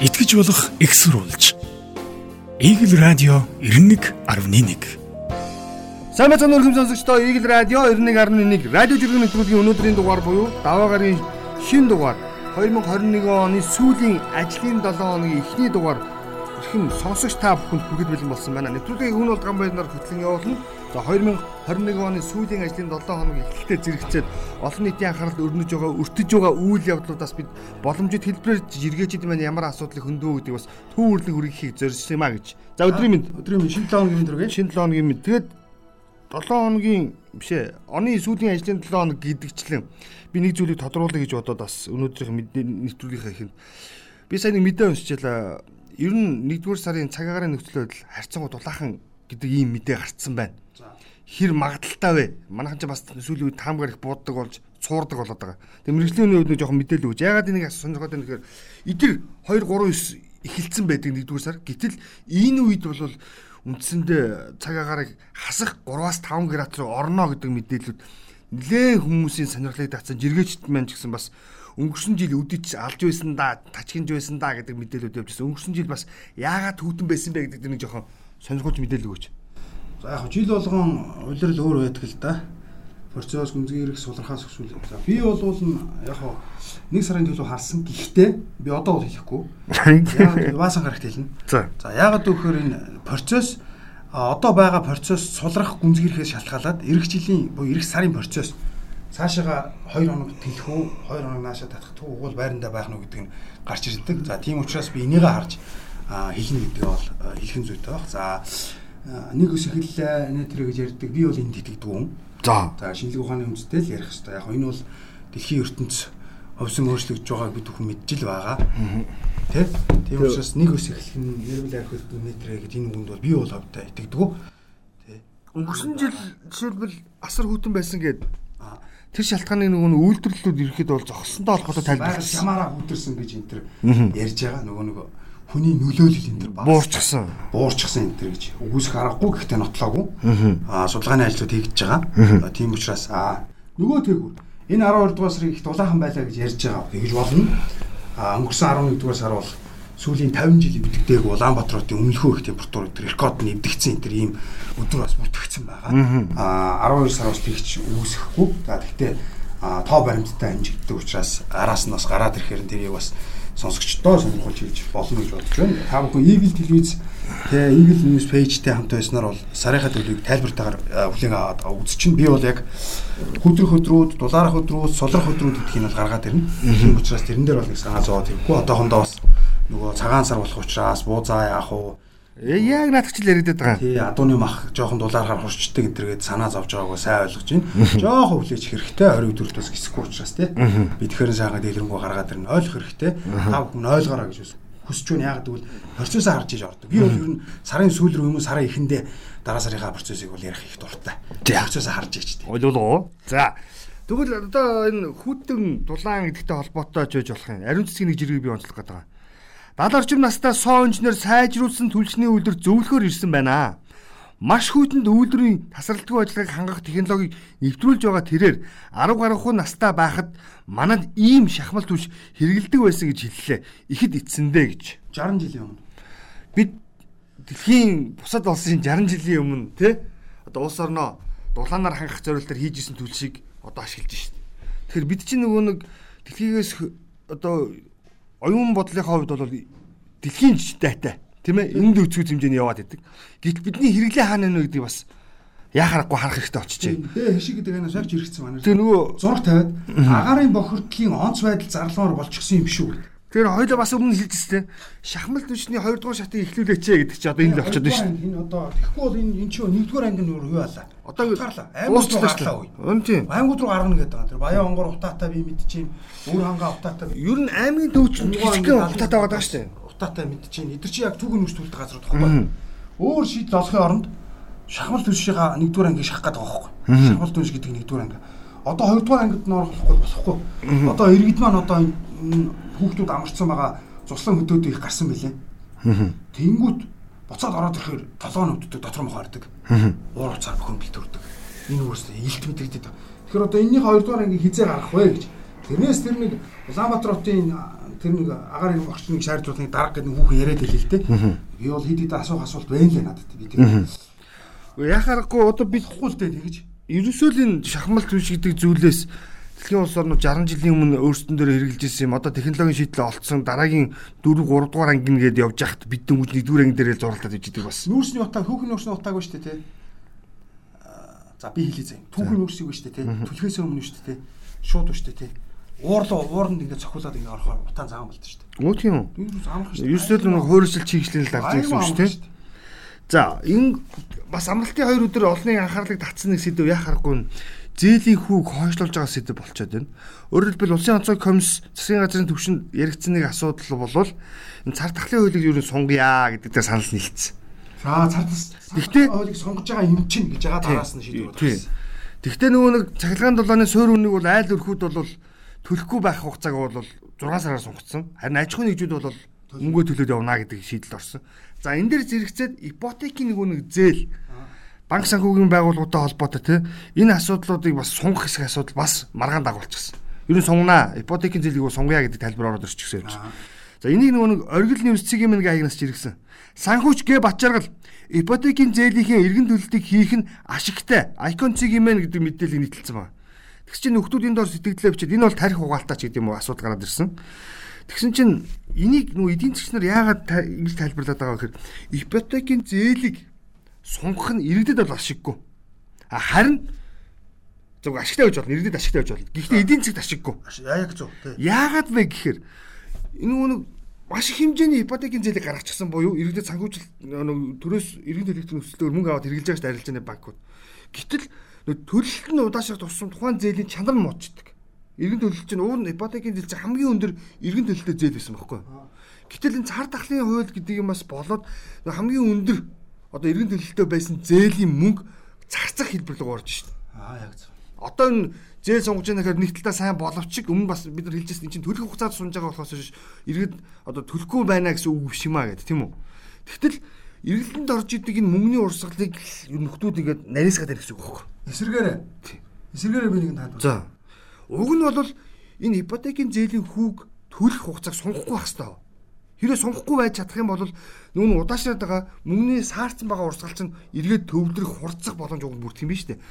итгэж болох экссурулж. Игэл радио 91.1 Сайн мэцэн өргөм сонсогчдоо. Игэл радио 91.1 радио жүргэн нэвтрүүлгийн өнөөдрийн дугаар буюу даваа гарын шин дугаар. 2021 оны сүүлийн ажлын 7 хоногийн эхний дугаар эрхэм сонсогч та бүхэнд хүргэж бэлэн болсон байна. Нэвтрүүлгийн өмнө бол гамбайнаар хөтлөн явуулна. За 2021 оны сүүлийн ажлын 7 хоног эхлэлтэй зэрэгцээд олон нийтийн анхааралд өрнөж байгаа өртөж байгаа үйл явдлуудаас бид боломжит хэлбэрээр жиргээчид маань ямар асуудлыг хөндөө гэдгийг бас төв үрлэг хүргэхийг зорьсон юм а гэж. За өдрийн мэнд өдрийн мэнд шинэ 7 хоногийн мэнд үргэлж шинэ 7 хоногийн мэнд. Тэгээд 7 хоногийн биш ээ. Оны сүүлийн ажлын 7 хоног гэдэгчлэн би нэг зүйлийг тодруулъя гэж бодоод бас өнөөдрийн нэвтрүүлгийнхаа ихэнд би сайн нэг мэдээ уншчихлаа. Ер нь 1-р сарын цаг агаарын нөхцөл байдал харьцангуй дулаахан гэдэг ийм мэдээ гарцсан байна хэр магадaltaй вэ? Манайхан ч бас сүүлийн үед таамгаар их бууддаг болж цуурдаг болоод байгаа. Тэгээ мэрэгжлийн үед нэг жоохон мэдээлэл өгч. Ягаад энийг сонирхоод байна гэхээр эдгээр 2 3 9 эхэлсэн байдаг нэгдүгээр сар. Гэтэл энэ үед бол үндсэндээ цаг агаарыг хасах 3-аас 5 градус руу орно гэдэг мэдээлэлүүд нэлээд хүмүүсийн сонирхлыг татсан жиргээчд маань ч гэсэн бас өнгөрсөн жил үдич алж байсан да, тачгинж байсан да гэдэг мэдээлэлүүд явжсэн. Өнгөрсөн жил бас яагаад түүтэн байсан бэ гэдэг нэг жоохон сонирхолтой мэдээлэл өгөөч. За яг жил болгон улирал өөр байдаг л да. Процесс гүнзгий эрх сулрахаас өсвөл. За би бол яг нэг сарын төлөө харсан. Гэхдээ би одоо бол хэлэхгүй. Яг баасан гарагт хэлнэ. За. За яагаад гэвэл энэ процесс одоо байгаа процесс сулрах гүнзгийрхээс шалтгаалаад эх жилийн буюу эх сарын процесс цаашаага 2 хоног тэлэх үү 2 хоног наашаа татах уу угуул байрандаа байх нь гэдэг нь гарч ирдэг. За тийм учраас би энийгээ харж хэлнэ гэдэг бол хэлхэн зүйтэй баг. За нэг ус эхэллээ нэ тэр гэж ярьдаг. Би бол энд итгэдэг юм. За. За шинжлэх ухааны үндэстэй л ярих хэрэгтэй. Яг энэ бол дэлхийн ертөнц ховсон өөрчлөгдөж байгааг бид бүхэн мэдж л байгаа. Тэ? Тийм учраас нэг ус эхлэх нь нэрвэл арх хөлтөнд метрэ гэдэг энэ үгэнд бол би бол хавтаа итгэдэг. Тэ. Өнгөрсөн жил жишээлбэл асар хүтэн байсан гэдэг тэр шалтгааны нөгөө нь үйлдвэрлэлүүд ирэхэд бол зогссонтой холбоотой тайлбарласан. Ямаараа хүтэрсэн гэж энэ төр ярьж байгаа нөгөө нөгөө хүний нөлөөлөл энэ төр буурчихсан. Буурчихсан энэ төр гэж үгүйсэх аргагүй гэхдээ нотлоогүй. Аа судалгааны ажлууд хийгдэж байгаа. Тийм учраас аа нөгөө тэгүр энэ 12 дугаар сарын их дулаахан байлаа гэж ярьж байгаа. Тэгж болно. Аа өнгөрсөн 11 дугаар сар бол сүүлийн 50 жилийн битгдээг Улаанбаатарын өмнөхөө их температур өдр рекорд нь эвдэгцэн энэ төр ийм өдөр бас бүтгэгдсэн байгаа. Аа 12 сараас тэгч үүсэхгүй. За тэгтээ тоо баримттай хэмжигддэг учраас араас нь бас гараад ирэхээр тэрийг бас сонсогчдоо сонирхолж хийж болно гэж бодож байна. Та бүхэн Eagle телевиз тэгээ Eagle News page-тэй хамт байснаар бол сарынхаа төлөвийг тайлбартаагаар хүлээн аваад үзчихнэ. Би бол яг хөдрөх өдрүүд, дулаарах өдрүүд, сулрах өдрүүд гэдгийг нь бол гаргаад ирнэ. Тийм учраас тэрэн дээр бол нэг санаа зовоод хэрэггүй. Одоохондоо бас нөгөө цагаан сар болох учраас буузаа яах уу Э, яг наадах чил яриад байгаа. Тий, адууны мах жоохон дулаархаар хурцдаг энэ төргээд санаа зовж байгаагаа сайн ойлгож байна. Жоохон хүлээж хэрэгтэй орой өдрөлт бас гисэхгүй учраас тий. Би тэгэхээр сайхан дэлгэрэнгүй гаргаад ирнэ. Ойлгох хэрэгтэй. Та бүхэн ойлгоорой гэж хүсэж байна. Яг гэвэл процессыг харж иж ордог. Би бол ер нь сарын сүүл рүү юм уу сарын эхэндээ дараа сарынхаа процессыг бол ярих их дуртай. Процессыг харж иж тий. Ойлголоо. За. Тэгвэл одоо энэ хүүтэн дулаан гэдэгтэй холбоотой ч байж болох юм. Ариун цэцгийн нэг жиргэг би онцлох гэдэг байгаа. 70 орчим настай соо инженер сайжруулсан түлшний үйлдвэр зөвлөхөр ирсэн байна. Маш хүйтэнд үйлдвэрийн тасралтгүй ажиллагааг хангах технологиг нэвтрүүлж байгаа тэрээр 10 гаруй хүн настай байхад манад ийм шахмал түлш хэрэгэлдэг байсан гэж хэллээ. Ихэд эцсэндээ гэж. 60 жилийн өмнө. Бид дэлхийн бусад улсын 60 жилийн өмнө тий одоо улс орноо дулаанаар хангах зорилтоор хийж исэн түлшийг одоо ашиглаж шít. Тэгэхээр бид чинь нөгөө нэг дэлхийгээс одоо оюун бодлынхаа хувьд бол дэлхийн дайтай тийм ээ энд өцгөө хэмжээний яваад идэг. Гэтэл бидний хэрэглээ хаана нэ гэдэг бас яхаарахгүй харах хэрэгтэй очижээ. Тэгээ хишиг гэдэг энэ сагч хэрэгцсэн манай. Тэгээ нөгөө зураг тавиад агаарын бохирдлын онц байдал зарлмаар болчихсон юм шүү. Тэгэхээр хоёулаа бас өмнө хэлжсэн шахмал түвшний 2 дугаар шатыг эхлүүлээч гэдэг чи одоо энэ л очиод байна шүү. Энэ одоо тэгэхгүй бол энэ энэ чи 1-р анги нь юу яалаа. Одоо. Аймагт руу гарлаа үе. Өн тийм. Аймагт руу гаргана гэдэг байгаа. Тэр баян онгор утаатай би мэдчихээн. Өөр хангаа утаатай. Ер нь аймгийн төвчөнд жижигхэн утаатай байгаа шүү дээ. Утаатай мэдчихээн. Эдгэр чи яг түүхэн нүс төлдөг газар тоххой. Өөр шийдэл олохын оронд шахмал түвшийнхаа 1-р ангийг шахах гэдэг байгаа байхгүй. Шахмал түвш гэдэг 1-р анги. Одоо 2-р ангид нь орох болохгүй. Одоо иргэд маань одоо хүүхдүүд амарчсан байгаа цуслан хөдөөд их гарсан билээ. Тэнгүүд буцаад ороод ирэхээр толгоо нүддэг дотор мох хардаг. Уур уцаар бүхэн бэлтүрдэг. Энэ үүрсээ илт мэдэгдэв. Тэгэхээр одоо энэний хоёрдугаар анги хизээ гарах вэ гэж. Тэрнээс тэр нэг Улаанбаатар хотын тэр нэг агаар багш нэг шаардлагыг дарга гэдэг хүүхэн яриад байлээ л дээ. Би бол хэд хэд асуух асуулт байна лээ надад би тэр. Яхаарахгүй одоо бид Тэгэхгүй л дээ тэгэж. Ерөөсөө л энэ шахмал түвш гэдэг зүйлээс дэлхийн улс орнууд 60 жилийн өмнө өөрсдөн дээр хэрэгжилж ирсэн юм. Одоо технологийн шийдлээ олцсон дараагийн 4 3 дугаар анги нэгээд явж хахад бид дөнгөж 1-р анги дээрээ зурлаад иж идэг бас. Нүүрсний утаа хүүхэн нүүрсний утаагүй шүү дээ тий. За би хэлээ заяа. Түүхэн нүүрсийг шүү дээ тий. Түлхээс өмнө шүү дээ тий. Шууд шүү дээ тий. Уурлаа ууранд ингээд цохиулаад ингээд орохоор утаан заам болдог шүү дээ. Өө тийм үү. Энэ юу амарх шүү дээ. Ерөөсөө л нэг хуурилшил чийгчлэн л авч ирсэн шүү дээ. За энэ бас амралтын хоёр өдөр олонний анхаарлыг татсан нэг сэдв яа харахгүй нь зээлийн хүүг хойшлуулж байгаа сэдв болчиход байна. Өөрөөр хэлбэл улсын онцгой комисс засгийн газрын төвшөнд яригдсан нэг асуудал болвол энэ цар тахлын хуулийг юу н сунгая гэдэг дээр санал нийлцсэн. За цартас. Гэхдээ- хоолыг сонгож байгаа юм чинь гэж байгаа дараас нь шийдвэр гаргасан. Тэгвэл нөгөө нэг цахилгаан дулааны суур үнэг бол айл өрхүүд бол төлөхгүй байх хугацааг бол 6 сараар сунгацсан. Харин аж ахуйн нэгжүүд бол мөнгөө төлөөд явна гэдэг шийдэл орсон. За энэ дээр зэрэгцээд ипотекийн нөгөө нэг зээл банк санхүүгийн байгууллагатай холбоотой тий энэ асуудлуудыг бас сунгах хэсэг асуудал бас маргаан дагуулчихсан. Ер нь сунгана. Ипотекийн зээлийг сунгая гэдэг тайлбар ороод ирчихсэн юм чинь. За энийг нөгөө нэг оргил нэмсцгийн мэн агнаас чиргсэн. Санхүүч гэ Батчаргал ипотекийн зээлийнхээ эргэн төлөлтийг хийх нь ашигтай. Icon цэгийн мэн гэдэг мэдээлэл нийтэлсэн байна. Тэгс чинь нөхдүүд энэ дор сэтгэлдээ бичээд энэ бол тарих угаалтай ч гэдэг юм уу асуудал гараад ирсэн. Тэгсэн чинь энийг нөгөө эдийн засгч нар яагаад ингэж тайлбарлаад байгаа гэхээр ипотекийн зээлийг сунгах нь иргэдэд бол ашиггүй. А харин зөв ашигтай байж болно. Иргэдэд ашигтай байж болно. Гэхдээ эдийн засгт ашиггүй. Яг зөв. Яагаад вэ гэхээр энэ нэг маш их хэмжээний ипотекийн зээлийг гаргачихсан буюу иргэдэд санхүүжилт нөгөө төрөөс иргэн төлөвлөлтийн өсөлтөөр мөнгө аваад хэрэгжилж байгаа шүү дээ арилж байгаа банкуд. Гэтэл төлөлт нь удаашрах тусам тухайн зээлийн чанар нь муучдаг. Иргэн төлөлт чинь уул ипотекийн зээл чинь хамгийн өндөр иргэн төлөлтөд зээл байсан байхгүй юу? Гэтэл энэ цар тахлын хууль гэдэг юм бас болоод хамгийн өндөр одоо иргэн төлөлтөд байсан зээлийн мөнгө зарцах хэлбэр рүү орж шин. Аа яг зөв. Одоо энэ зээл сонгож байгаа гэхээр нэг талаа сайн боловч өмнө бас бид нар хэлжсэн энэ чинь төлөх хугацаад сунж байгаа болохоос иргэд одоо төлөхгүй байна гэсэн үг биш юм а гэдэг тийм үү. Тэгтэл эргэлтэнд орж идэг энэ мөнгөний урсгалыг нь нөхдүүд ингээд нарийсгаад байна гэсэн үг байхгүй. Эсэргээрээ. Эсэргээрээ би нэг танд. За. Уг нь бол энэ ипотекийн зээлийн хүүг төлөх хугацааг сунгахгүй байх хэрэгтэй. Хэрэг сунгахгүй байж чадах юм бол нүүн удаашраад байгаа мөнгөний саарцсан байгаа урсгал чинь эргээд төвлөрөх хурцах боломж уг нь бүрдэх юм биш үү?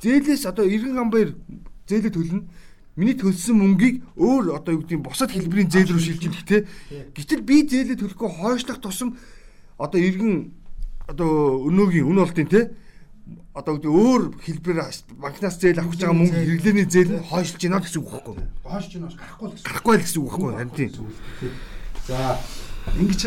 Зээлээс одоо иргэн гамбаяр зээлээ төлнө. Миний төлсөн мөнгийг өөр одоо юу гэдэг нь бусад хэлбэрийн зээл рүү шилжүүлэх те. Гэтэл би зээлээ төлөхгүй хойшлох тусам одоо иргэн одоо өнөөгийн үн олтын те одоо гэдэг өөр хэлбэрээр банкнаас зээл авах гэж байгаа мөнгө хэрэглээний зээл нь хойшлж гинэ гэсэн үг байхгүй юу? Хоош чинь бас гарахгүй л гэсэн. Гарахгүй л гэсэн үг байхгүй юу? Харин тийм. За ингэж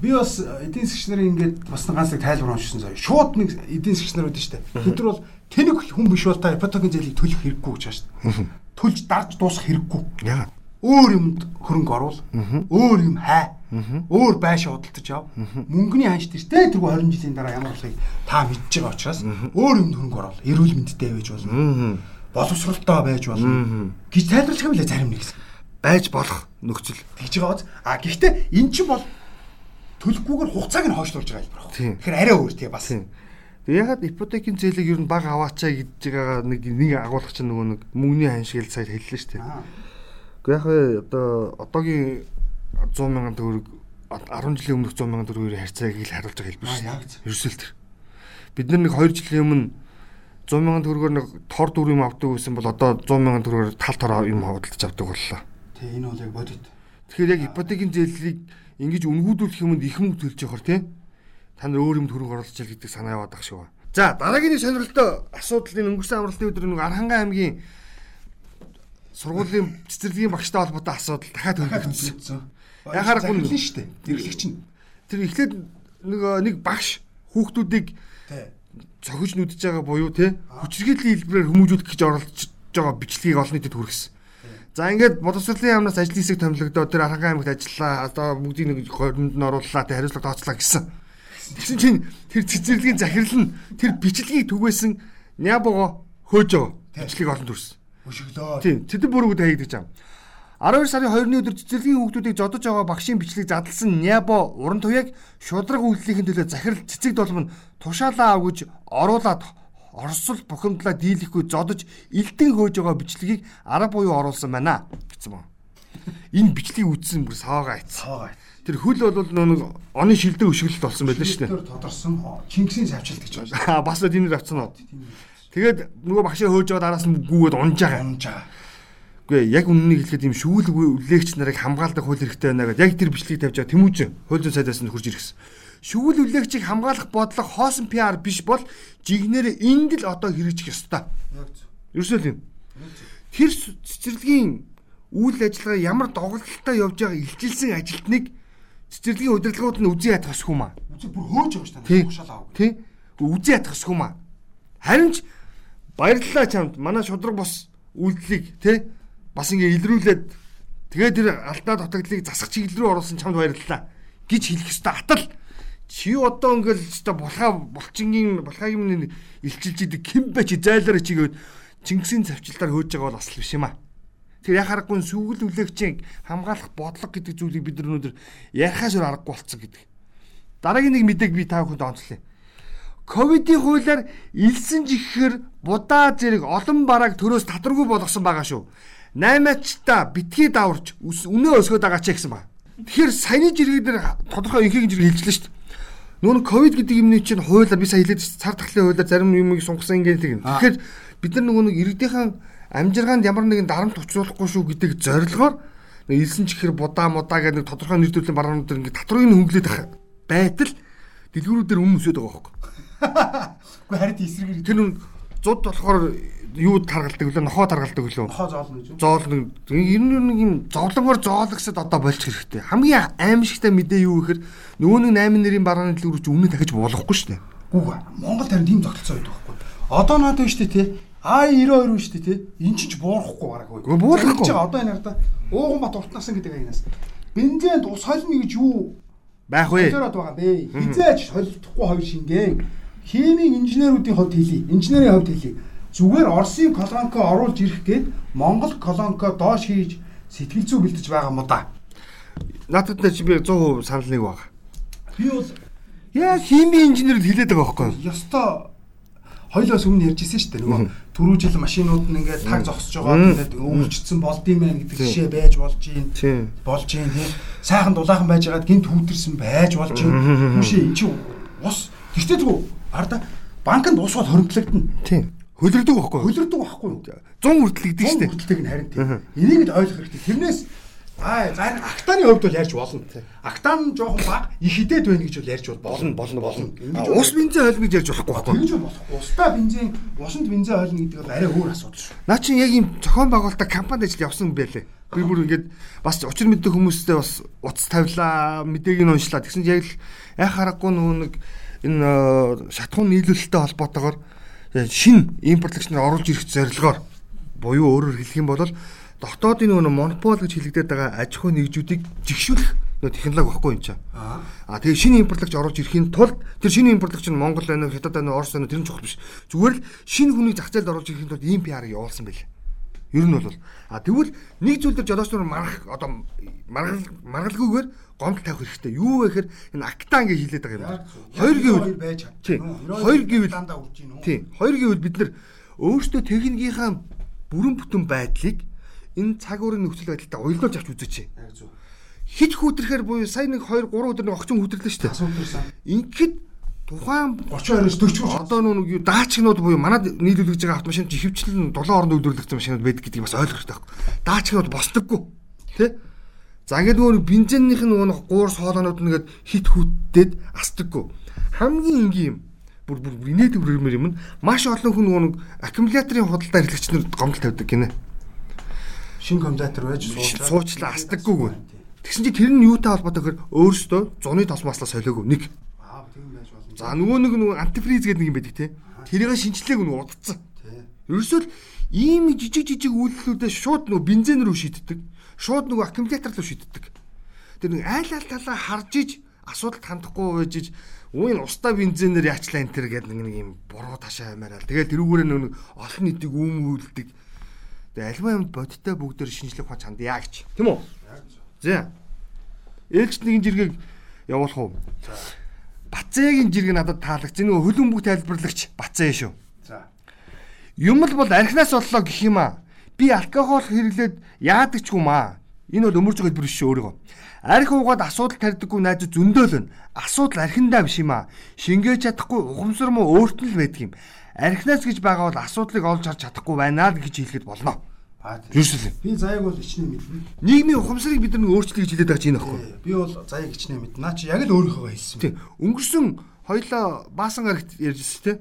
би бас эдийн засгч нарын ингээд бас ганц нэг тайлбар уншсан заяа. Шууд нэг эдийн засгч нар үүдэн штэ. Тэд нар бол тэнэг хүн биш бол та ипотекийн зээлийг төлөх хэрэггүй гэж штэ. Төлж дарж дуусах хэрэггүй. Яагаад? Өөр юмд хөрөнгө оруул. Өөр юм хай. Өөр байшаа худалдаж ав. Мөнгөний ханш тэртээ тэргүй 20 жилийн дараа ямар болохыг та мэдж байгаа учраас өөр юмд хөрөнгө оруул. Эрүүл мэндтэй байж болно. Боловсролтой байж болно. гэж тайлбарлах юм лээ зарим нэг хэсэг. Байж болох нөхцөл. тэгж байгаа биз. А гэхдээ эн чинь бол төлөхгүйгээр хугацааг нь хойшлуулж байгаа хэлбэр байна. Тэгэхээр арай өөр тий бас. Тийм. Тэг ягаад ипотекийн зээлийг ер нь баг аваачаа гэж байгаа нэг нэг агуулгач нөгөө нэг мөнгөний ханшигэл сая хэллээ шүү дээ. Гэхдээ яг одоо одоогийн 100 мянган төгрөг 10 жилийн өмнөх 100 мянган төгрөгийн харьцааг ил харуулж байгаа хэлбэр шүү. зөв. Ерөөсөө л тэр. Бид нар нэг 2 жилийн өмнө 100 мянган төгрөгөөр нэг тор дүр юм авдаг байсан бол одоо 100 мянган төгрөгөөр тал тор юм худалдаж авдаг боллоо. Тий энэ бол яг бодит. Тэгэхээр яг ипотекийн зээлийг ингэж үнгүүдүүлэх юмд их мөнгө төлж явахаар тий та нар өөр юм төрөг оруулж чил гэдэг санаа яваад ах ба. За дараагийн нэг сонирхолтой асуудал энэ өнгөрсөн амралтын өдөр нэг Архангай аймгийн сургуулийн цэцэрлэгийн багштай холбоотой асуудал дахиад төлөвлөгдсөн. Яхаар гүн- гүн шүү дээ. Тэрлэгч нь. Тэр эхлээд нэг нэг багш хүүхдүүдийг цохиж нүдж байгаа буюу те хүчирхийллийн хэлбэрээр хүмүүжүүлэх гэж оролдож байгаа бичлэгийг олон нийтэд хүргэсэн. За ингээд боловсролын яамнаас ажлын хэсэг томилогдоод тэр Архангай аймагт ажиллаа. Одоо бүгдийг нэг хооронд нь орууллаа. Тэ хариуцлага тооцлаа гэсэн. Тэгсэн чинь тэр цэцэрлэгийн захирал нь тэр бичлэгийг түгээсэн нябого хөөж байгаа. Бичлэгийг олон төрсөн. Өшөглөө. Тийм, тэд бүрүүд хаягдаж байгаа. 12 сарын 2-ны өдөр цэцэрлэгийн хүүхдүүдийг зодож байгаа багшийн бичлэг задлсан Нябо уран туяаг шудраг үйлдлийн төлөө захирал цэцэг долом нь тушаалаа авгиж оруулаад орсол бухимдлаа дийлэхгүй зодож элдэн хөөж байгаа бичлэгийг арга буюу оруулсан байна гэсэн байна. Энэ бичлэгийг үзсэн бүр саваагаа айц. Цаагаа. Тэр хөл бол нэг оны шилдэг өшгөлт болсон байлаа шүү дээ. Тэр тодорсон Чингисийн савчилт гэж байна. Бас тэнэр авцсан уу. Тэгээд нөгөө багшаа хөөж байгаа араас нь гүүгээд унж байгаа. Унж байгаа. Үгүй яг үннийг хэлэхэд юм шүүл үлээгч нарыг хамгаалдаг хууль хэрэгтэй байна гэдэг яг тэр бичлэгийг тавьж байгаа Тэмүүжин хууль зүйн сайдаас нь хурж ирсэн. Шүүл үлээгчийг хамгаалах бодлого хоосон PR биш бол жигнэр энд л одоо хэрэгжих ёстой. Ерөөсөө юм. Тэр цэцэрлэгийн үйл ажиллагаа ямар доголдолтой явж байгаа илчилсэн ажилтныг цэцэрлэгийн удирдлагууд нь үзий ятах ёсгүй маа. Үзэг бүр хөөж байгаа шүү дээ. Тушаал аав. Тий. Үзий ятах ёсгүй маа. Харин ч баярлалаа чамд манай шудраг бос үйлдэлийг тий бас ингээ илрүүлээд тэгээд тэр алдаа дутагдлыг засах чиглэл рүү оруулсан чамд баярлалаа гэж хэлэх ёстой атал чи одоо ингээл өстой булхаа булчингийн булхаагийн илчилж идэг ким бэ чи зайлаараа чигээд Чингисийн цавчлаар хөөж байгаа бол бас л биш юм аа. Тэр яхаарахгүй сүгэл үлээгчийг хамгаалах бодлого гэдэг зүйлийг бид өнөөдөр ярихаас өөр аргагүй болцсон гэдэг. Дараагийн нэг мэдээг би та бүхэнд онцлоё. Ковидын хуулиар илсэн жихэхээр будаа зэрэг олон барааг төрөөс татваргүй болгосон байгаа шүү. 8-ачта битгий даварч үнэ өсгөөд байгаа ч гэсэн ба. Тэгэхээр саяны жиргээ дээр тодорхой инхийг жиргээ хэлжлээ шүү дээ. Нүүн ковид гэдэг юмний чинь хуулиар би сая хэлээд цар тахлын хуулиар зарим юмыг сунгасан ингээд тийм. Тэгэхээр бид нар нөгөө нэг иргэдийнхэн амжиргаанд ямар нэгэн дарамт учруулахгүй шүү гэдэг зорилгоор нэг илсэн чихэр будаа мудаа гэдэг нэг тодорхой нэр төрлийн баруунууд ингээд татварыг хөнгөлөд ах байтал дэлгүүрүүдээр өмнө өсөд байгаа хөөхгүй. Үгүй харин эсрэг Тэр нүн зуд болохоор юу таргалдаг лөө нохоо таргалдаг лөө нохоо зоолно гэж. зоол нэг ер нь нэг юм зовлонгоор зоологсод одоо болчих хэрэгтэй. Хамгийн аимшигтай мэдээ юу гэхээр нөгөө нэг 8 нэрийн барааны дэлгүүр чи өмнө дахиж болохгүй шүү дээ. Үгүй Монгол харин тийм тогтолцоо байдаг байхгүй. Одоо надад шүү дээ тий. А92 шүү дээ тий. Эн чинь ч буурахгүй бараг. Үгүй, буурлахгүй. Зарим ч Одоо энэ ардаа ууган бат уртнасан гэдэг аянаас. Бензинд ус холно гэж юу Байх вэ? Солиороод байгаа бэ. Хизээч холилдохгүй хоёр шингэн. Химийн инженеруудын хувьд хэлий. Инженерийн хувьд хэлий. Зүгээр Оросын колонко оруулж ирэх гээд Монгол колонко доош хийж сэтгэл зүй бэлдэж байгаа мó да. Надад ч би 100% санал нэг баг. Би бол Яг химийн инженерд хэлээд байгаа байхгүй юу? ёстой. Хоёлоос өмнө ярьж ирсэн шүү дээ нөгөө түрүү жил машинууд нь ингээд таг зогсож байгаа тэгээд өвөрчдсөн болдсон байх гэдэг жишээ байж болж юм болж юм тийм сайхан дулаахан байж байгаад гинт хүүтэрсэн байж болж юм. Хүшээ эн чи ус. Тэгтээ зүг арда банкнд ус бол хоригдлогдно Тийм. Хөлөрдөг байхгүй хөлөрдөг байхгүй юу 100 хүртэлэгдэж Гүн штэ. бүртэлтэйг нь харин тийм энийг л ойлгох хэрэгтэй тэрнээс аа зарим актаны хувьд бол ярьж болно актан жоохон баг их хидэд байна гэж бол ярьж бол болно болно болно Ус бензин хойл гэж ярьж болохгүй байхгүй? Тэгж бол болохгүй. Устаа бензин, усанд бензин ойлгоно гэдэг бол арай өөр асуудал шүү. Наа чинь яг юм зохион байгуулалтаа компанид ажил явсан байлээ. Би бүр ингээд бас учир мэддэг хүмүүстэй бас утас тавилаа, мэдээг нь уншлаа. Тэгсэн чинь яг л яхаа харахгүй нөгөө нэг энэ э, шатхуун нийлүүлэлттэй холбоотойгоор шин импортлагч нар оруулж ирэх зорилгоор буюу өөрөөр хэлэх юм бол дотоодын нөгөө монопол гэж хэлэгдээд байгаа аж ахуй нэгжүүдийг жигшүүлэх нөгөө технологи багхгүй юм чаа. Аа. Тэгээ шинэ импортлагч оруулж ирэхийн тулд тэр шинэ импортлагч нь Монгол байна уу, Хятад байна уу, Орос байна уу тэр нь чухал биш. Зүгээр л шинэ хүнийг зах зээлд оруулж ирэхийн тулд ийм PR-ыг явуулсан байл. Ер нь бол а тэгвэл нэг зүйл дээр жолооч нар маргах одоо маргал маргалгүйгээр гомдол тавих хэрэгтэй. Юу вэ гэхээр энэ акта ингэ хилээд байгаа юм байна. Хоёр гэвэл байж чадна. Хоёр гэвэл дандаа үрж гин үү? тий. Хоёр гэвэл бид нар өөрсдөө техникийнхаа бүрэн бүтэн байдлыг энэ цаг уурын нөхцөл байдалтай уялдуулж авч үзээч. Хит хүүтрэхээр буюу сая нэг 2 3 өдөр нэг огцон хүүтрлээ шүү дээ. Ингээд тухайн 32-оос 40 хүрч. одоо нүг юу даачгнууд буюу манад нийлүүлж байгаа автомашин ихэвчлэн 7 орнд үйлдвэрлэгдсэн машинууд байдаг гэдгийг бас ойлгох хэрэгтэй байхгүй. Даачгнууд босдоггүй. Тэ? За ингээд нөгөө бензинийнх нь нөгөө гуурс хоолоонууд нэгээд хит хүүтдээд асдаггүй. Хамгийн энгийн юм бүр бүр инээдэг бүрмэр юм нь маш олон хүн нөгөө нэг аккумуляторын худалдаа хэрэглэгч нар гомдол тавьдаг гинэ. Шинэ компьютер байж Суучлаа асдаггүйгүй. Тэгсэн чинь тэр нь юутай холбоотой гэхээр өөрөөсөө зуны тосмааслаа солиогүй нэг. Аа тийм байж болно. За нөгөө нэг нөгөө антифриз гэдэг нэг юм байдаг те. Тэрийг шинжлээг нөгөө удацсан. Тий. Ерөөсөө ийм жижиг жижиг үйлдэлүүдээ шууд нөгөө бензин рүү шийддэг. Шууд нөгөө аккумулятор руу шийддэг. Тэр нэг айл айл талаа харж иж асуудалд хандахгүй байж иж ууын устаа бензинээр яачлаа энэ төр гэдэг нэг юм буруу ташаа аймаараа. Тэгээд тэрүүгээр нэг олон нийтийг үүмүүлдэг. Тэгээд альва юмд бодиттой бүгдээр шинжлэх ухаан чандаа гэж. Тийм үү? За. Ээлжид нэгэн жиргэг явуулах уу? Бацээгийн жирэг надад таалагдсан. Нөгөө хөлөн бүх тайлбарлагч Бацээ шүү. За. Юм л бол архинаас боллоо гэх юм аа. Би алкогол хэрэглээд яадаг ч юм аа. Энэ бол өмөрж байгаа хэлбэр биш өөрийгөө. Арх уугаад асуудал тарьдаггүй найз зөндөөлөн. Асуудал архиндаа биш юм аа. Шингээж чадахгүй ухамсар муу өөрт нь л байдаг юм. Архинаас гэж байгаа бол асуудлыг олж харж чадахгүй байна л гэж хэлэхэд болно. Юусэн. Би заяаг бол ичнээ мэднэ. Нийгмийн ухамсарыг бид нар өөрчлөе гэж хэлээд байгаа чинь аахгүй. Би бол заяаг ичнээ мэднэ. Наа чи яг л өөрийнхөө хэлсэн. Тийм. Өнгөрсөн хоёлоо баасан гарагт ярьжсэн тийм.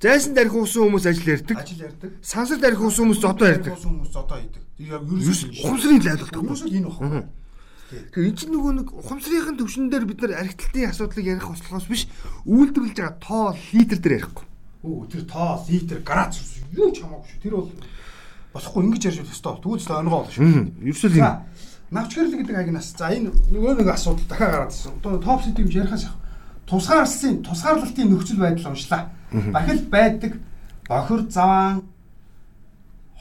Тийм. Зайсан дарих уусан хүмүүс ажил ярьдаг. Ажил ярьдаг. Сансар дарих уусан хүмүүс зодоо ярьдаг. Хүмүүс зодоо ярьдаг. Ерөөсөө Юусэн. Ухамсарын лайлгалт байхгүй. Ерөөсөө энэ баггүй. Тэгэхээр эн чинь нөгөө нэг ухамсарынхын төвшин дээр бид нар архитектийн асуудлыг ярих услахаас биш үйлдвэрлэж байгаа тоо литр дээр ярихгүй. Өө тэр тоо, литр, градус юу ч хамаагүй шүү. Тэр бол болохгүй ингэж ярьж байх ёстой. Тэгвэл л онгоо болно шүү. Ерөөсөө л За, навчгэрэл гэдэг агнаас. За энэ нөгөө нэг асуудал дахиад гараад ирсэн. Одоо топ сетим ярихаас яг тусгаарлалтын тусгаарлалтын нөхцөл байдал уншлаа. Бахил байдаг бохир заваан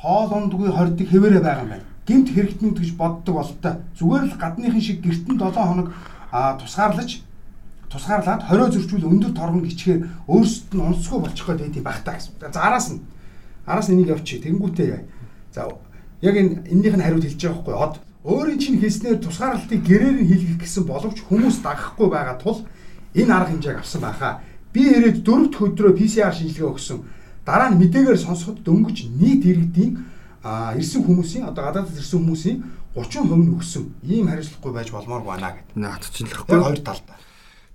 хоол ундгүй хордог хэвээрээ байгаа юм байна. Гэмт хэрэгтэнүүд гэж боддог болтой. Зүгээр л гадныхын шиг гертэн 7 хоног тусгаарлаж тусгаарлаад 20 зөрчил өндөр торгон гिचгээр өөрсдөд нь онцгүй болчихгоо тэгээд багтаа гэсэн. За араас нь араас энийг явчих. Тэнгүүтээ. За яг энэ эннийх нь хариуд хэлж байгаа байхгүй од. Өөрийн чинь хийснээр тусгаарлалтыг гэрээр нь хийлгэх гэсэн боловч хүмүүс дагахгүй байгаа тул энэ арга хэмжээг авсан байхаа. Би ирээд дөрөвд өдрөө PCR шинжилгээ өгсөн. Дараа нь мэдээгээр сонсоход дөнгөж нийт иргэдийн а ирсэн хүмүүсийн одоо гадаадд ирсэн хүмүүсийн 30% нь өгсөн. Ийм хариуцлагагүй байж болмооргүй байна гэдэг. наад чинь л байхгүй. хоёр талтай.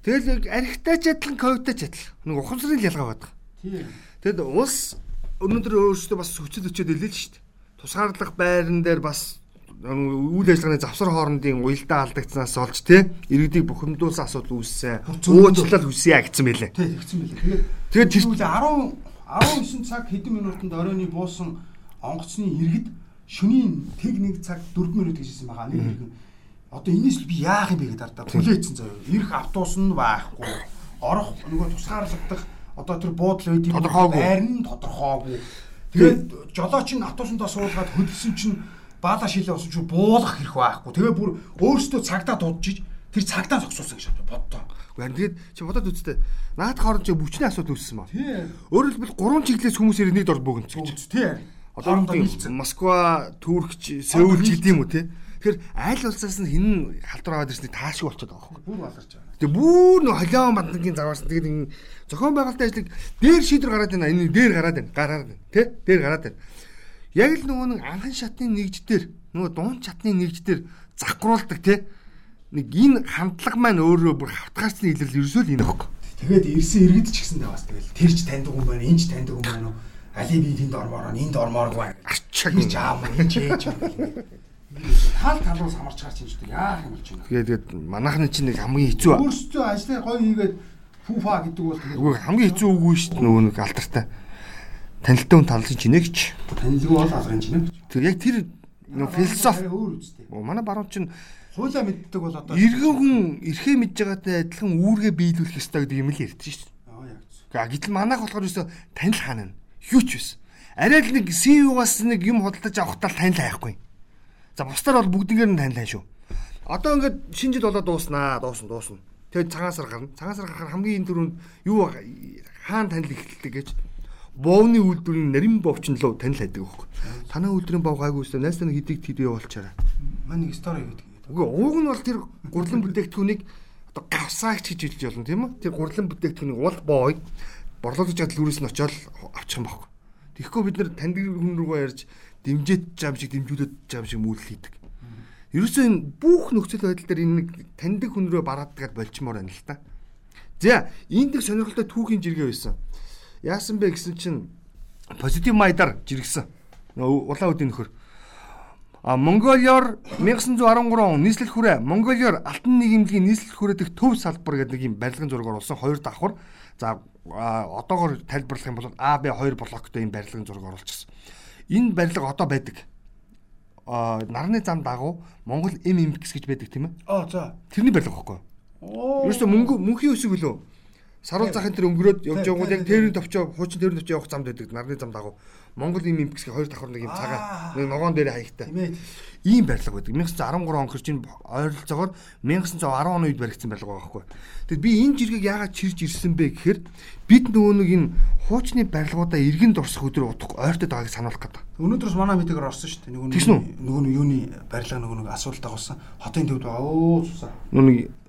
Тэгэл яг архитаж адилхан ковидтай ч адил. Нэг ухамсарын ялгаа байдаг. Тийм. Тэгэд улс өнөөдөр өөрсдөө бас хүчил өчөөд илээ л шүү дээ. Тусгаарлах байран дээр бас үйл ажиллагааны завсар хоорондын уялдаа алдагдсанаас олж тий иргэдийг бухимдуулсан асуудал үүссэн. Уучлал хүсье гэсэн байлээ. Тий, тэгсэн мэлээ. Тэгээд тэр- тэр 10 19 цаг хэдэн минутанд оройны буусан онгоцны иргэд шөнийн тэг нэг цаг 4 минут гэж хэлсэн байгаа. Нэг иргэн одоо энэс л би яах юм бэ гэдээ ардаа хүлээсэн заяа. Ирэх автобус нь байхгүй. Орох нөгөө тусгаарлагдах одоо тэр буудлын үед Тодорхойгүй. нь тодорхойгүй. Тэгээд жолооч нь автобусандаа суулгаад хөдөлсөн чинь баала шилээ усан чинь буулгах хэрэг байхгүй. Тэгээ бүр өөрөөсөө цагдаа дуудчих тэр цагдаа зогсуулсан гэж боддоо. Харин тэгээд чи бодоод үзтээ. Наад хооронд чи бүчний асуудал үүссэн ба. Тий. Өөрөөр хэлбэл гурван чиглэлээс хүмүүс ирээд дор бөгөнц гэж. Тий. Одоо. Москва, Турк, Сеул ч гэдэм үү те. Тэгэхээр аль улсаас нь хин халдвар аваад ирснийг таашгүй болчиход байгаа байхгүй. Бүр баларч байгаа. Тэгээ бүр нөх холион бандгийн заваас тэгээд ин зохион байгуулалтын ажлыг дээр шийдвэр гараад байна. Энэ дээр гараад байна. Гараад байна. Тэ? Дээр гараад байна. Яг л нөгөө нэг анхан шатны нэгж дээр нөгөө дуун чатны нэгж дээр закруулдаг те. Нэг энэ хандлага маань өөрөө бүр хавтгаарцны илэрл ерөөсөө л энэ хөөх. Тэгээд ирсэн иргэд ч гэсэн таваас тэгэл тэр ч таньдаг хүн байна, энэ ч таньдаг хүн байна уу? Али би тэнд ормоор нь энд ормооргүй байна. Ачаа Чи жаав энэ ч ээж юм байна. Таал талуус хамарч гарч ийн шүү дээ. Яах юм бол ч юм. Тэгээд тэгээд манайхны чинь нэг хамгийн хэцүү. Өөрсдөө ажлаа гоё хийгээд фуфа гэдэг бол тэгээд хамгийн хэцүү үгүй шүү дээ нөгөө нэг алдартай. Танилттай хүн талын чинь нэгч. танилгүй бол алгын чинь. Тэр яг тэр нөгөө философи өөр үстэй. манай баруун чинь Хуулаа мэддэг бол одоо Иргэн хүн эрхээ мэдж байгаатай адилхан үүргээ биелүүлэх ёстой гэдэг юм л ярьдэн шүү дээ. Аа яг зү. Гэтэл манайх болохоор ерөөсө танил хаана нь юу ч биш. Арай л нэг CEO-гаас нэг юм худалдаж авах тал танил хайхгүй. За бусдаар бол бүгднгээр нь танил хай шүү. Одоо ингээд шинэ жил болоод дууснаа, дуусна, дуусна. Тэгээд цагаасар гарна. Цагаасар гарахаар хамгийн энэ түрүүнд юу хаана танил эхэлдэг гэж боовны үйлдвэрийн нарийн бовчин лөө танил хайдаг байхгүй. Танаа үйлдвэрийн бов гайгүй өстой найстаа нэг хэдийг тэд явуулчаарай. Манай стори гэдэг. Үгүй ууг нь бол тэр гурлан бүтээгдэхүүнийг одоо гавсаагч гэж хэлж болно тийм үү? Тэр гурлан бүтээгдэхүүнийг уул боог борлуулж чадал үрээс нь очиод авчих юм баггүй. Тэгэхгүй бид нар таньдаг хүн рүүгээ ярьж дэмжиж чам шиг дэмжүүлээд чам шиг мүүлэл хийдэг. Ерөөсөө энэ бүх нөхцөл байдал дээр энэ нэг таньдаг хүн рүү бараадгаад болчмоор байна л та. За энд нэг сонирхолтой түүхийн жиргээ байсан. Яасан бэ гэсэн чинь позитив майдар жиргсэн. Улаан үдийн нөхөр. А Монголиор 1913 он нийслэл хүрээ Монголиор алтан нийгэмлэгийн нийслэл хүрээдэх төв салбар гэдэг нэг юм барилгын зураг оруулсан хоёр давхар. За одоогоор тайлбарлах юм бол AB2 блоктой юм барилгын зураг оруулчихсан. Энэ барилга одоо байдаг. А нарны зам дагуу Монгол MMX гэж байдаг тийм ээ. Аа за. Тэрний барилга байхгүй юу? Оо. Ерөөсө мөнгө мөнхийн өсөг үлөө. Саруул захын тэр өнгөрөөд явж байгаа бол яг тэрийн товчоо хуучин тэрийн товчоо явах замд байдаг. Нарны зам дагуу. Монгол ийм импексгийн хоёр давхар нэг юм цагаан нэг ногоон дээр хаягтай. Ийм барилга байдаг. 1913 он гэр чинь ойролцоогоор 1910 оны үед баригдсан барилга байгаа байхгүй. Тэгэд би энэ жиргэг яагаад чирж ирсэн бэ гэхээр бид нөгөө нэг энэ хуучны барилгуудаа иргэн дурсах өдөр удахгүй ойртод байгааг сануулах гэдэг. Өнөөдрөөс манай мэдээгээр орсон шүү дээ. Нөгөө нөгөө нэг юуны барилга нөгөө нэг асуулт агуулсан. Хотын төвд байгаа. Өө цусаа. Нөгөө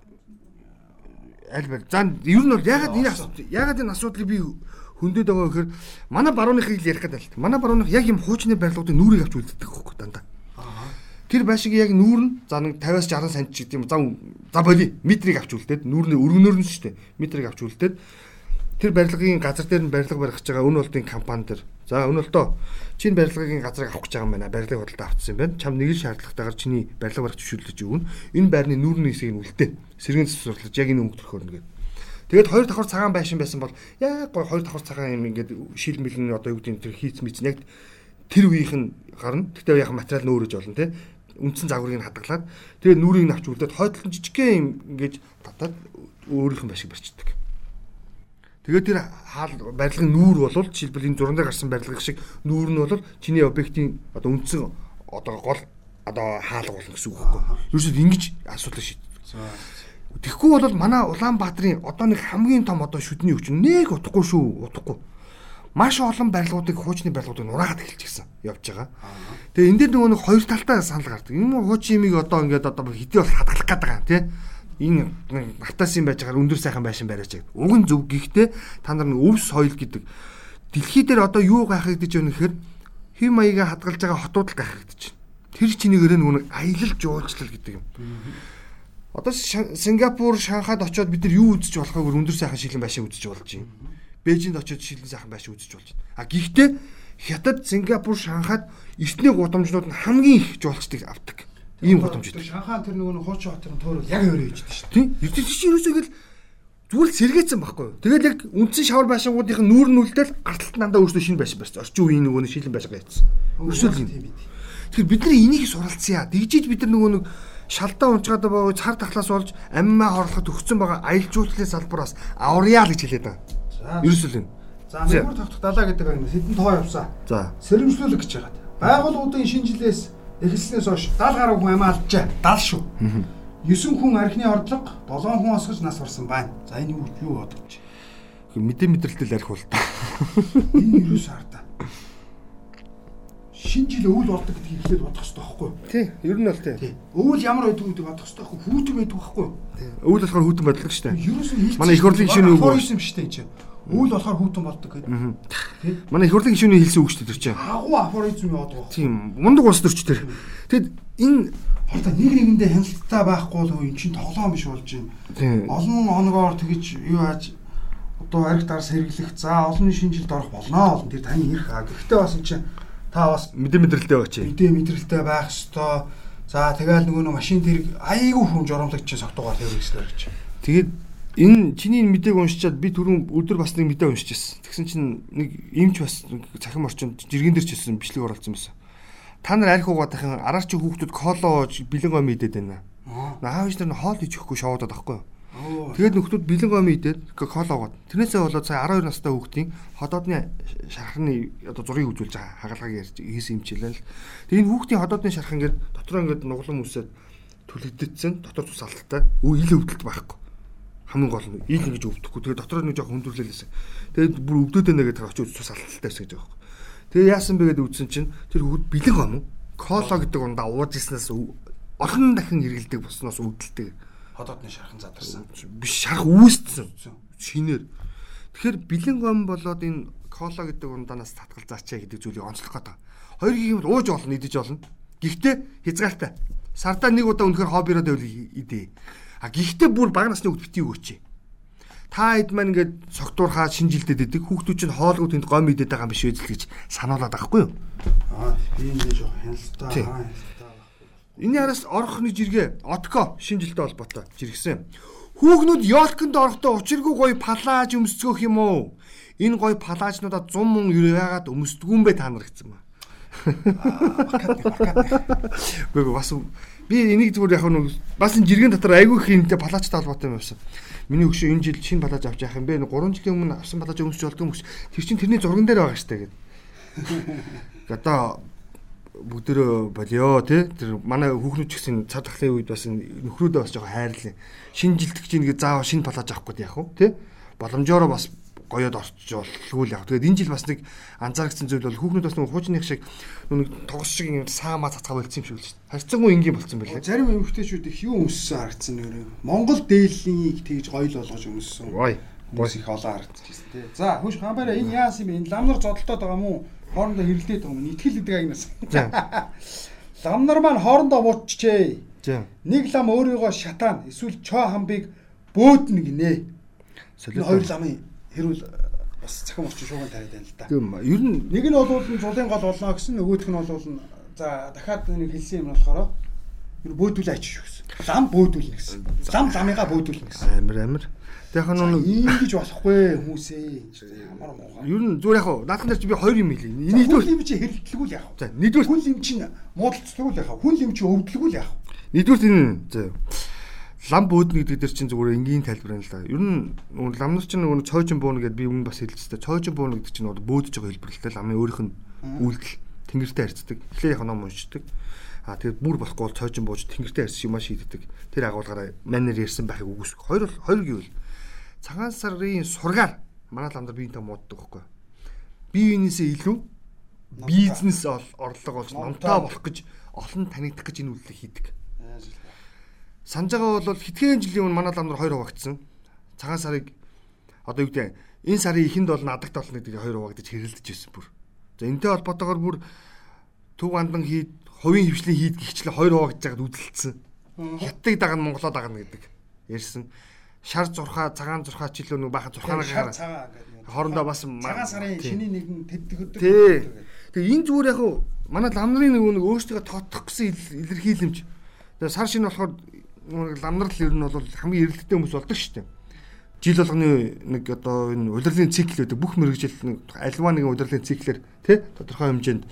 аль бай. За ер нь бол ягаад энэ ягаад энэ асуудлыг би хөндөд байгаа гэхээр манай барууныхыг ярих гэдэг л. Манай барууных яг юм хуучны барилгуудын нүрийг авч үлддэг хөхгүй дандаа. Тэр байшиг яг нүүр нь за нэг 50-аас 60 см ч гэдэг юм. За за боли метрийг авч үлдээд нүүрний өргөнөөр нь шүү дээ. Метрийг авч үлдээд тэр барилгын газар дээр нь барилга барих гэж байгаа өн болтын компани дээр. За өн болтоо чинь барилгын газрыг авах гэж байгаа юм байна. Барилгын худалдаа авчихсан юм байна. Чам нэг л шаардлагатайгаар чиний барилга барих зөвшөөрлөж өгнө. Энэ байрны нүүрний хэсгийг нь үлдээ. Сэргэн засварлаж яг энэ өнгө төрөхөр нэгээд. Тэгээд хоёр давхар цагаан байшин байсан бол яг гой хоёр давхар цагаан юм ингээд шил мэлэн одоо юу гэдэг тэр хийц мэц яг тэр үеийнх нь гарна. Тэгтээ яг материал нөөрөж болно те. Үндсэн загварыг нь хадгалаад тэгээд нүрийг нь авч үлдээд хойдлон жижигхэн юм ингээд татаад өөрийнх нь байшиг барьчдаг. Тэгээд тэр хаал барилгын нүүр бол жишээлбэл энэ зуран дээр гарсан барилга шиг нүүр нь бол чиний объектын одоо үндсэн одоо гол одоо хаалга болно гэсэн үг байхгүй. Юусе ингэж асуудал шийддэг. Тэгэхгүй бол манай Улаанбаатарын одоо нэг хамгийн том одоо шүдний хүч нэг утахгүй шүү, утахгүй. Маш олон барилгуудыг хуучны барилгуудыг нураагаад эхэлчихсэн явж байгаа. Тэгээ энэ дээр нөгөө нэг хоёр талтай санал гардаг. Энэ хуучин имийг одоо ингээд одоо хэдий бол хадгалах гээд байгаа юм тий энэ автаас юм байж байгаа өндөр сайхан байшин бариач гэдэг. Уг нь зөв гэхдээ та нар нэг өв соёл гэдэг дэлхий дээр одоо юу гайхагдаж байна гэхээр хэв маягаа хадгалж байгаа хотууд л гайхагдаж байна. Тэр чинийгээр нэг аялал жуулчлал гэдэг юм. Одоо Сингапур, Шанхайд очиод бид нар юу үзэж болохыг өндөр сайхан шилэн байшин үзэж болж байна. Бээжинд очиод шилэн сайхан байшин үзэж болж байна. А гэхдээ Хятад, Сингапур, Шанхайд эртний гудамжнууд нь хамгийн их жуулчдыг авдаг. Ийм гудамж идэв. Шанхай тэр нөгөө хуучин хот тэр тойрол яг өөрөө иждэг шүү дээ. Эрдэнэ чинь юусоо гэл зүгээр л сэргээсэн байхгүй юу. Тэгэл яг үндсэн шавар байшингуудын нүүр нь үлдээл гарталт нандаа өөрсдөө шинэ байшин барьсан. Орчин үеийн нөгөө шилэн байшин яатсан. Өрсөөл юм. Тэгэхээр бид нар энийг суралцъя. Дэгжиж бид нар нөгөө нэг шалдаа унцгаад байгаа цар тахлаас болж аммаа хорлоход өгсөн байгаа аялал жуулчлалын салбараас авряа л гэж хэлээд байгаа. Ерөөсөө л. За мөр тогтох далаа гэдэг нь хэдэн тоо явсан. За. Сэрэмжлүүлэх гэж байгаа. Байгууллагуудын шинэ жилээс эхэлснээс хойш 70 гаруй хүн амиа алджаа. 70 шүү. 9 хүн архины ордлого, 7 хүн осгож нас барсан байна. За энэ юу юу бодож? Мэдээ мэдрэлтэл арх бол та. Энэ юу шаардаа? Шинэ жил өвөл болдог гэдгийг эхлээд бодох хэрэгтэй байхгүй юу? Тий, ер нь бол тий. Өвөл ямар байдаг гэдгийг бодох хэрэгтэй байхгүй юу? Хүүтэн байдаг байхгүй юу? Өвөл болохоор хүүтэн бодлого шүү дээ. Манай их хурлын гишүүний үг байна. юм шүү дээ энэ чинь. Өвөл болохоор хүүтэн болдог гэдэг. Манай их хурлын гишүүний хэлсэн үг шүү дээ тэр чинь. Агуу афоризм яваад байгаа. Тийм, мундаг улс төрч тэр. Тэгэд энэ одоо нэг нэгэндээ хяналттай байхгүй бол эн чинь тоглоом биш болж байна. Олон оногоор тэгэж юу яаж одоо арх дарс хэрэглэх за олон шинэ жилд орох болно. Олон тэр таны ирэх аа. Гэхдээ бас эн чинь та бас мэдээ мэдрэлтэй чи. Мэдээ мэдрэлтэй байх ёстой. За тэгэл нөгөө машин тэрэг айгүй хүн жоромлогч согтуугаар тэрэгслэр гэж. Тэгээд энэ чиний мэдээг уншичаад би түрүүн өдөр бас нэг мэдээ уншижсэн. Тэгсэн чинь нэг эмч бас цахим орчинд жиргэн дээр ч ирсэн бичлэг оруулсан байсан. Та нар арх угаадахын араар чи хүүхдүүд коло бэлэн гом идээд байна. Аав ээж нар хоол хийж өгөхгүй шоудаад байхгүй юу? Тэгээд нөхдүүд бэлэн гом идээд кологоод. Тэрнээсээ болоод сая 12 настай хүүхдийн ходоодны шархны одоо зургийг үзүүлж байгаа хагалгааг ярьж хийсэн юм чилээ л. Тэгээд энэ хүүхдийн ходоодны шарх ингээд дотроо ингээд нуглан үсээд түлэгдсэн дотор цус алдaltaй. Үе ил өвдөлт байхгүй. Хамгийн гол нь ил ингэж өвдөхгүй. Тэгээд дотроо нэг жоох хүндрэлээсэн. Тэгээд бүр өвдөд байна гэдэг очиж цус алдaltaй гэсэн гэж байгаа. Тэгээд яасан бэ гэдэг үзсэн чинь тэр хүүхд бэлэн гом коло гэдэг ундаа ууж ирснээс олон дахин хэргэлдэг босноос өвдөлтэй ходоодны шархан задарсан. Биш шарх үүссэн. Шинээр. Тэгэхээр бэлэн гом болоод энэ кола гэдэг ундаанаас татгал заачаа гэдэг зүйлийг онцлох гэдэг. Хоёр гих юм ууж олно, идэж олно. Гэхдээ хязгаартай. Сардаа нэг удаа үнэхээр хоббироо дэвэл идэ. А гэхдээ бүр бага насны хүүхд бити өгөөч. Та хэд маань ингээд согтуурхаа шинжилдэд идэг хүүхдүүд чинь хоолгоо тэнд гом идээд байгаа юм биш үү гэж сануулад байхгүй юу? Аа би энэ жоо хяналтаа. Энэ яраас орох нэг жиргээ Отко шинжилтэй холбоотой жиргсэн. Хүүхнүүд ёлконд орохдоо учиргүй гоё палаж өмсцөөх юм уу? Энэ гоё палажнуудаа 100 мөн яагаад өмсдгүүн бэ та нар гэсэн ба. Үгүй бас Би энийг зүгээр яг нэг бас энэ жиргэн дотор айгүй их хинтэй палачтай холбоотой юм байсан. Миний өгшөө энэ жил шинэ палаж авч яах юм бэ? 3 жилийн өмнө авсан палаж өмсч болдгоо мөс. Тэр чинь тэрний зурган дээр байгаа штэ гэдэг. Одоо бүгдөө болио тий тэр манай хүүхнүүд ч гэсэн цад тахлын үед бас нөхрөөдөө бас жоохон хайрлаа. Шинэ жилдгч нэг заавал шинэ палаж авах гээд яах вэ тий боломжоор бас гоёод орчиж болгүй л яг. Тэгээд энэ жил бас нэг анзаарчихсан зүйл бол хүүхнүүд бас нэг хуучных шиг нэг тогс шиг юм саамаа цацгаа болцсон юм шиг л шүү дээ. Харьцангуй энгийн болцсон байлээ. Зарим эмэгтэйчүүд их юу өмссөн харагдсан нэрээ. Монгол дээллийг тэгж гоёл болгож өмссөн. Гой. Гойс их олон харагдчихсэн тий. За хөөш хамбараа энэ яас юм бэ? Энэ лам нар зодолтоод байгаа мó? Хоорондоо хэрэлдээд байгаа юм. Итгэл гэдэг агнаас. Лам нар маань хоорондоо мууччээ. За. Нэг лам өөрийгөө шатаана эсвэл чоо хамбыг бөөднө гинэ. Энэ хоёр ламын хэрүүл бас цахим орчин шууган тариад байна л да. Гэм ер нь Нэг нь бол зулын гол болно гэсэн нөгөөх нь бол за дахиад нэг хэлсэн юм болохоор ер бөөдүүл ач шүү гэсэн. Лам бөөдүүлнэ гэсэн. Лам ламыгаа бөөдүүлнэ гэсэн. амир амир. Тэгэхэр нэг Ийм гэж болохгүй хүмүүсээ. Амар муугаа. ер нь зүгээр яг наадхан дээр чи би хоёр юм хэлээ. Хүн Нэгдүгээр лим чи хэрэлтлгүй л яах вэ? за нэгдүгээр Хүн лим чинь муудалцдаггүй л яах вэ? Хүн лим чи өвдлгүй л яах вэ? Нэгдүгээр энэ лам бөөднө гэдэг дээр чинь зүгээр энгийн тайлбар юм л да. Ер нь лам нар чинь нөгөө цойжин бууна гэдээ би өмнө бас хэлчихсэн. Цойжин бууна гэдэг чинь нөгөө бөөдөж байгаа хэлбэр л дээ. Ламын өөрийнх нь үйлдэл тэнгэртэй харьцдаг. Эхлээ яг ном уншдаг. Аа тэгээд бүр болохгүй бол цойжин бууж тэнгэртэй харьцаж юмаа шийддэг. Тэр агуулгаараа манер ярьсан байхыг үгүйсэх. Хоёр бол хоёр гэвэл цагаан сарын сургаар манай лам нар биентэй мууддаг байхгүй. Бие биенээсээ илүү бизнес орлого болж номтой болох гэж олон танигдах гэж энэ үйлдэл хийдэг. Санаж байгаа бол хэдхэн жилийн өмнө манай лам нар хоёр хуваагдсан. Цагаан сарыг одоо юу гэдэг энэ сарын эхэнд бол надагт болно гэдэг хоёр хуваагдаж хэрэлдэж байсан бүр. За энтэй холбоотойгоор бүр төв андан хийд хувийн хвшлийн хийд гихчлээ хоёр хуваагдаж байгаад үдэлцсэн. Хятадыг дагна Монголоо дагна гэдэг ярьсан. Шар зурхаа, цагаан зурхаа ч илүү нэг бахан зурхаанаа гараад хоорондоо бас цагаан сарын шиний нэгэн. Тий. Тэгээ энэ зүгээр яг хуу манай ламнарын нөгөө нэг өөрсдөө тоотох гэсэн ил- илэрхийлэмж. Тэгээ сар шинэ болохоор нөгөө ламнар л ер нь бол хамгийн эрэлттэй хүмүүс болдог шүү дээ. Жил болгоны нэг одоо энэ удирдлын цикл байдаг. Бүх мэрэгжил нэг альва нэгэн удирдлын циклэр тий тодорхой хэмжээнд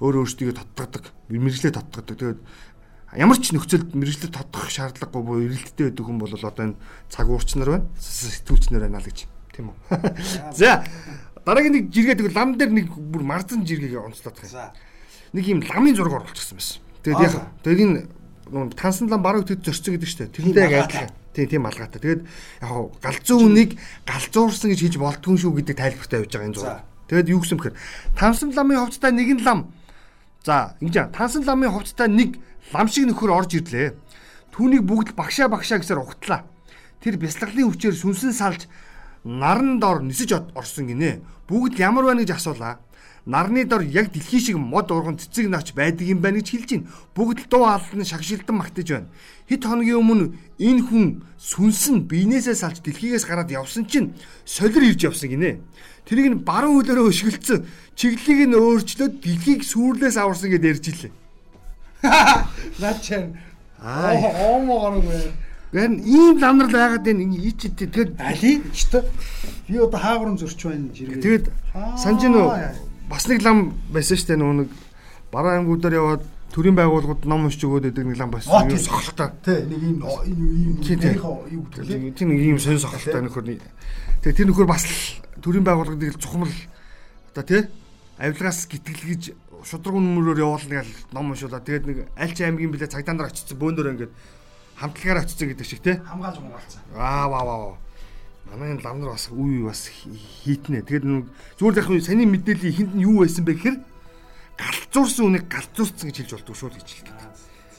өөр өөрсдөө тодтогдог, мэрэгжлээ тодтогдог. Тэгээд ямар ч нөхцөлд мэрэгжлээ тодтох шаардлагагүй буюу эрэлттэй байдаг хүн бол одоо энэ цаг уурч нар байна, сэтгүүлч нар байна л гэж тийм үү. За дараагийн нэг жиргээ тэгвэл лам дээр нэг бүр марзан жиргээ онцлоод байгаа. За. Нэг юм ламын зураг оруулчихсан байсан. Тэгээд яг Аа. тэгээд энэ лам баруун төд зорцсон гэдэг чинь тэрнтэй яг адилхан. Тийм тийм малгайтай. Тэгээд яг галзуу үнийг галзуурсан гэж хийж болдгүй шүү гэдэг тайлбартай явж байгаа энэ зураг. Тэгээд юу гэсэн бэхээр тансан ламын хувцастай нэгэн лам. За ингэж тансан ламын хувцастай нэг лам шиг нөхөр орж ирлээ. Түүнийг бүгд багшаа багшаа гэсээр ухтлаа. Тэр бясалгалын хүчээр сүнсэн салж наран дор нисэж орсон гинэ. Бүгд ямар байна гэж асуулаа. Нарны дор яг дэлхий шиг мод урган цэцэг навч байдаг юм байна гэж хэлж байна. Бүгд л дуу алдан шагшилдан магтаж байна. Хэд хоногийн өмнө энэ хүн сүнсэн биенээсээ салж дэлхийгээс гараад явсан чинь солир ирж явсан гинэ. Тэрийг нь баруун хөлөөрөө өшгөлцсөн. Чиглэлийг нь өөрчлөөд дэлхийг сүрлээс аварсан гэдээ ярьж илээ. Чинь Аа. оо моогоор үгүй. Гэн ийм ламнар л байгаад байна. Энэ ичэд тэгээд Али ч би одоо хаагур зөрч байна жиргээ. тэгээд санаж нөө бас нэг лам байсан шүү дээ нөө нэг бараа ангуудаар яваад төрийн байгууллагууд ном уншиж өгөөд байдаг нэг лам байсан. тийм. Юу сохолтой. Тэ нэг ийм нарийнхаа юу гэдэг. Тийм нэг ийм сонь сохолтой нөхөр. Тэгээд тэр нөхөр бас л төрийн байгууллагыг л цухамл одоо тий авилгаас гитгэлгэж шудраг үнмөрөөр явуулна гэж ном уншуулаад тэгээд нэг аль ч аймгийн билээ цагдаа нар очсон бөөндөр ингээд хамтлагаар очсон гэдэг шиг тий Хамгаалж муугалцсан. Аа ваа ваа. Манай энэ лам нар бас үе бас хийтнэ. Тэгээд нэг зүгээр яг саний мэдээллийн ихэнд нь юу байсан бэ гэхээр галзуурсан үнийг галзуурсан гэж хэлж болдог шүү л гэж хэлдэг.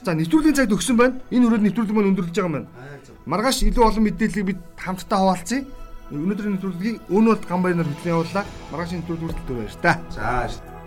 За нэвтрүүлгийн цагт өгсөн байна. Энэ өрөөд нэвтрүүлэг маань өндөрлөж байгаа юм байна. Маргааш илүү олон мэдээллийг бид хамтдаа хуваалцъя. Өнөөдрийн нэвтрүүлгийг өөний болд гамбай нар хөтлөн явууллаа. Маргаашийн нэвтрүүлэг хүртэл баяр та. За